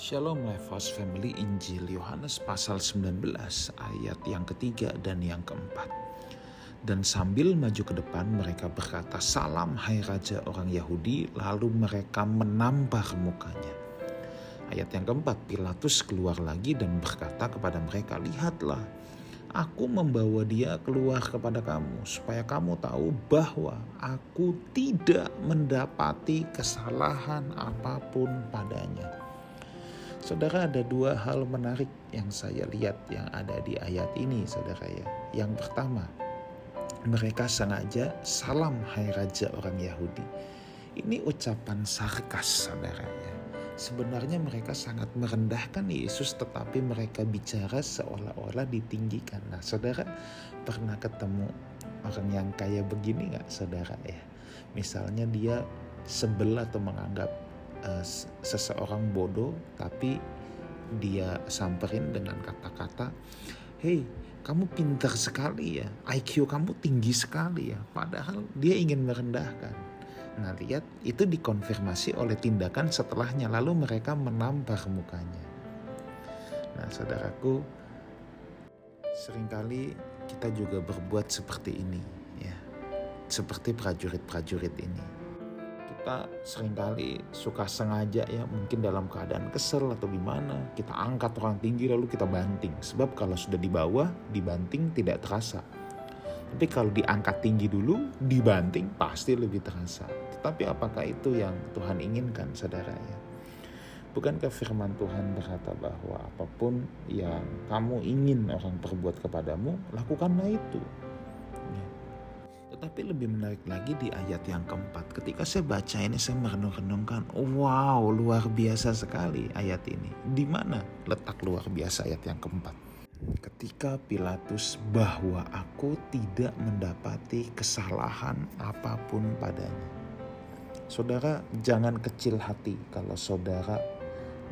Shalom Lifehouse Family Injil Yohanes pasal 19 ayat yang ketiga dan yang keempat. Dan sambil maju ke depan mereka berkata salam hai raja orang Yahudi lalu mereka menampar mukanya. Ayat yang keempat Pilatus keluar lagi dan berkata kepada mereka lihatlah aku membawa dia keluar kepada kamu supaya kamu tahu bahwa aku tidak mendapati kesalahan apa pun padanya. Saudara ada dua hal menarik yang saya lihat yang ada di ayat ini saudara ya. Yang pertama, mereka sengaja salam hai raja orang Yahudi. Ini ucapan sarkas saudara ya. Sebenarnya mereka sangat merendahkan Yesus tetapi mereka bicara seolah-olah ditinggikan. Nah saudara pernah ketemu orang yang kaya begini nggak saudara ya? Misalnya dia sebel atau menganggap uh, seseorang bodoh tapi dia samperin dengan kata-kata hey kamu pintar sekali ya IQ kamu tinggi sekali ya padahal dia ingin merendahkan. Nah lihat itu dikonfirmasi oleh tindakan setelahnya lalu mereka menampar mukanya. Nah saudaraku sering kali kita juga berbuat seperti ini ya seperti prajurit-prajurit ini kita sering kali suka sengaja ya mungkin dalam keadaan kesel atau gimana kita angkat orang tinggi lalu kita banting. Sebab kalau sudah di bawah dibanting tidak terasa. Tapi kalau diangkat tinggi dulu dibanting pasti lebih terasa. Tetapi apakah itu yang Tuhan inginkan saudara ya? Bukankah firman Tuhan berkata bahwa apa pun yang kamu ingin orang perbuat kepadamu, lakukanlah itu. Tetapi lebih menarik lagi di ayat yang keempat. Ketika saya baca ini saya merenung-renungkan, wow luar biasa sekali ayat ini. Di mana letak luar biasa ayat yang keempat? Ketika Pilatus bahwa aku tidak mendapati kesalahan apa pun padanya. Saudara jangan kecil hati kalau saudara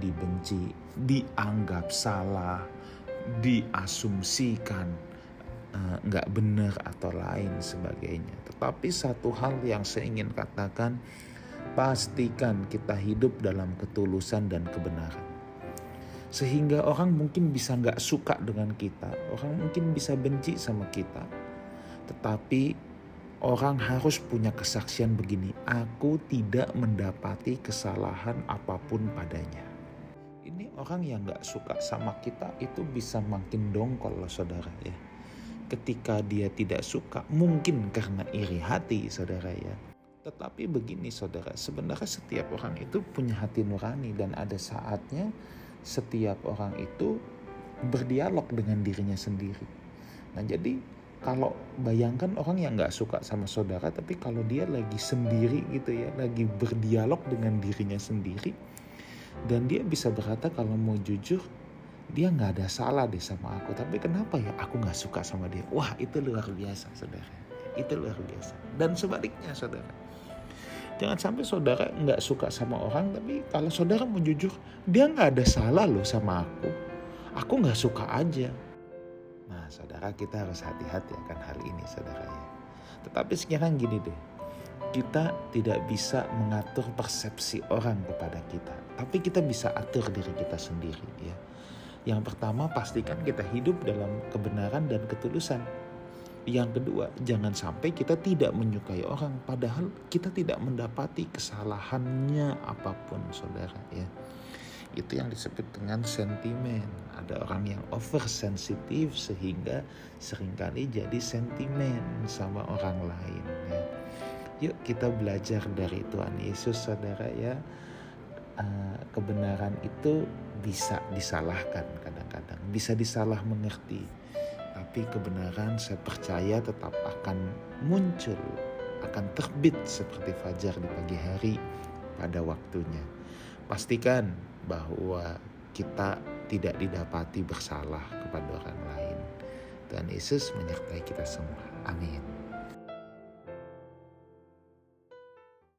dibenci, dianggap salah, diasumsikan, nggak uh, benar atau lain sebagainya. Tetapi satu hal yang saya ingin katakan, pastikan kita hidup dalam ketulusan dan kebenaran. Sehingga orang mungkin bisa nggak suka dengan kita, orang mungkin bisa benci sama kita. Tetapi orang harus punya kesaksian begini, aku tidak mendapati kesalahan apa pun padanya. Ini orang yang nggak suka sama kita itu bisa makin dongkol loh saudara ya ketika dia tidak suka, mungkin karena iri hati, saudara ya. Tetapi begini, saudara, sebenarnya setiap orang itu punya hati nurani, dan ada saatnya setiap orang itu berdialog dengan dirinya sendiri. Nah, jadi kalau bayangkan orang yang nggak suka sama saudara, tapi kalau dia lagi sendiri gitu ya, lagi berdialog dengan dirinya sendiri, dan dia bisa berkata kalau mau jujur, dia nggak ada salah deh sama aku tapi kenapa ya aku nggak suka sama dia? Wah itu luar biasa saudara. Itu luar biasa. Dan sebaliknya saudara. Jangan sampai saudara nggak suka sama orang tapi kalau saudara mau jujur dia nggak ada salah loh sama aku. Aku nggak suka aja. Nah saudara kita harus hati-hati akan hal ini saudara ya. Tetapi sekarang gini deh. Kita tidak bisa mengatur persepsi orang kepada kita tapi kita bisa atur diri kita sendiri ya yang pertama, pastikan kita hidup dalam kebenaran dan ketulusan. Yang kedua, jangan sampai kita tidak menyukai orang, padahal kita tidak mendapati kesalahannya apa pun, saudara. Ya, itu yang disebut dengan sentimen. Ada orang yang oversensitif sehingga sering kali jadi sentimen sama orang lain. Ya. Yuk kita belajar dari Tuhan Yesus, saudara ya Eh, kebenaran itu bisa disalahkan kadang-kadang, bisa disalah mengerti. Tapi kebenaran saya percaya tetap akan muncul, akan terbit seperti fajar di pagi hari pada waktunya. Pastikan bahwa kita tidak didapati bersalah kepada orang lain. Dan Yesus menyertai kita semua. Amin.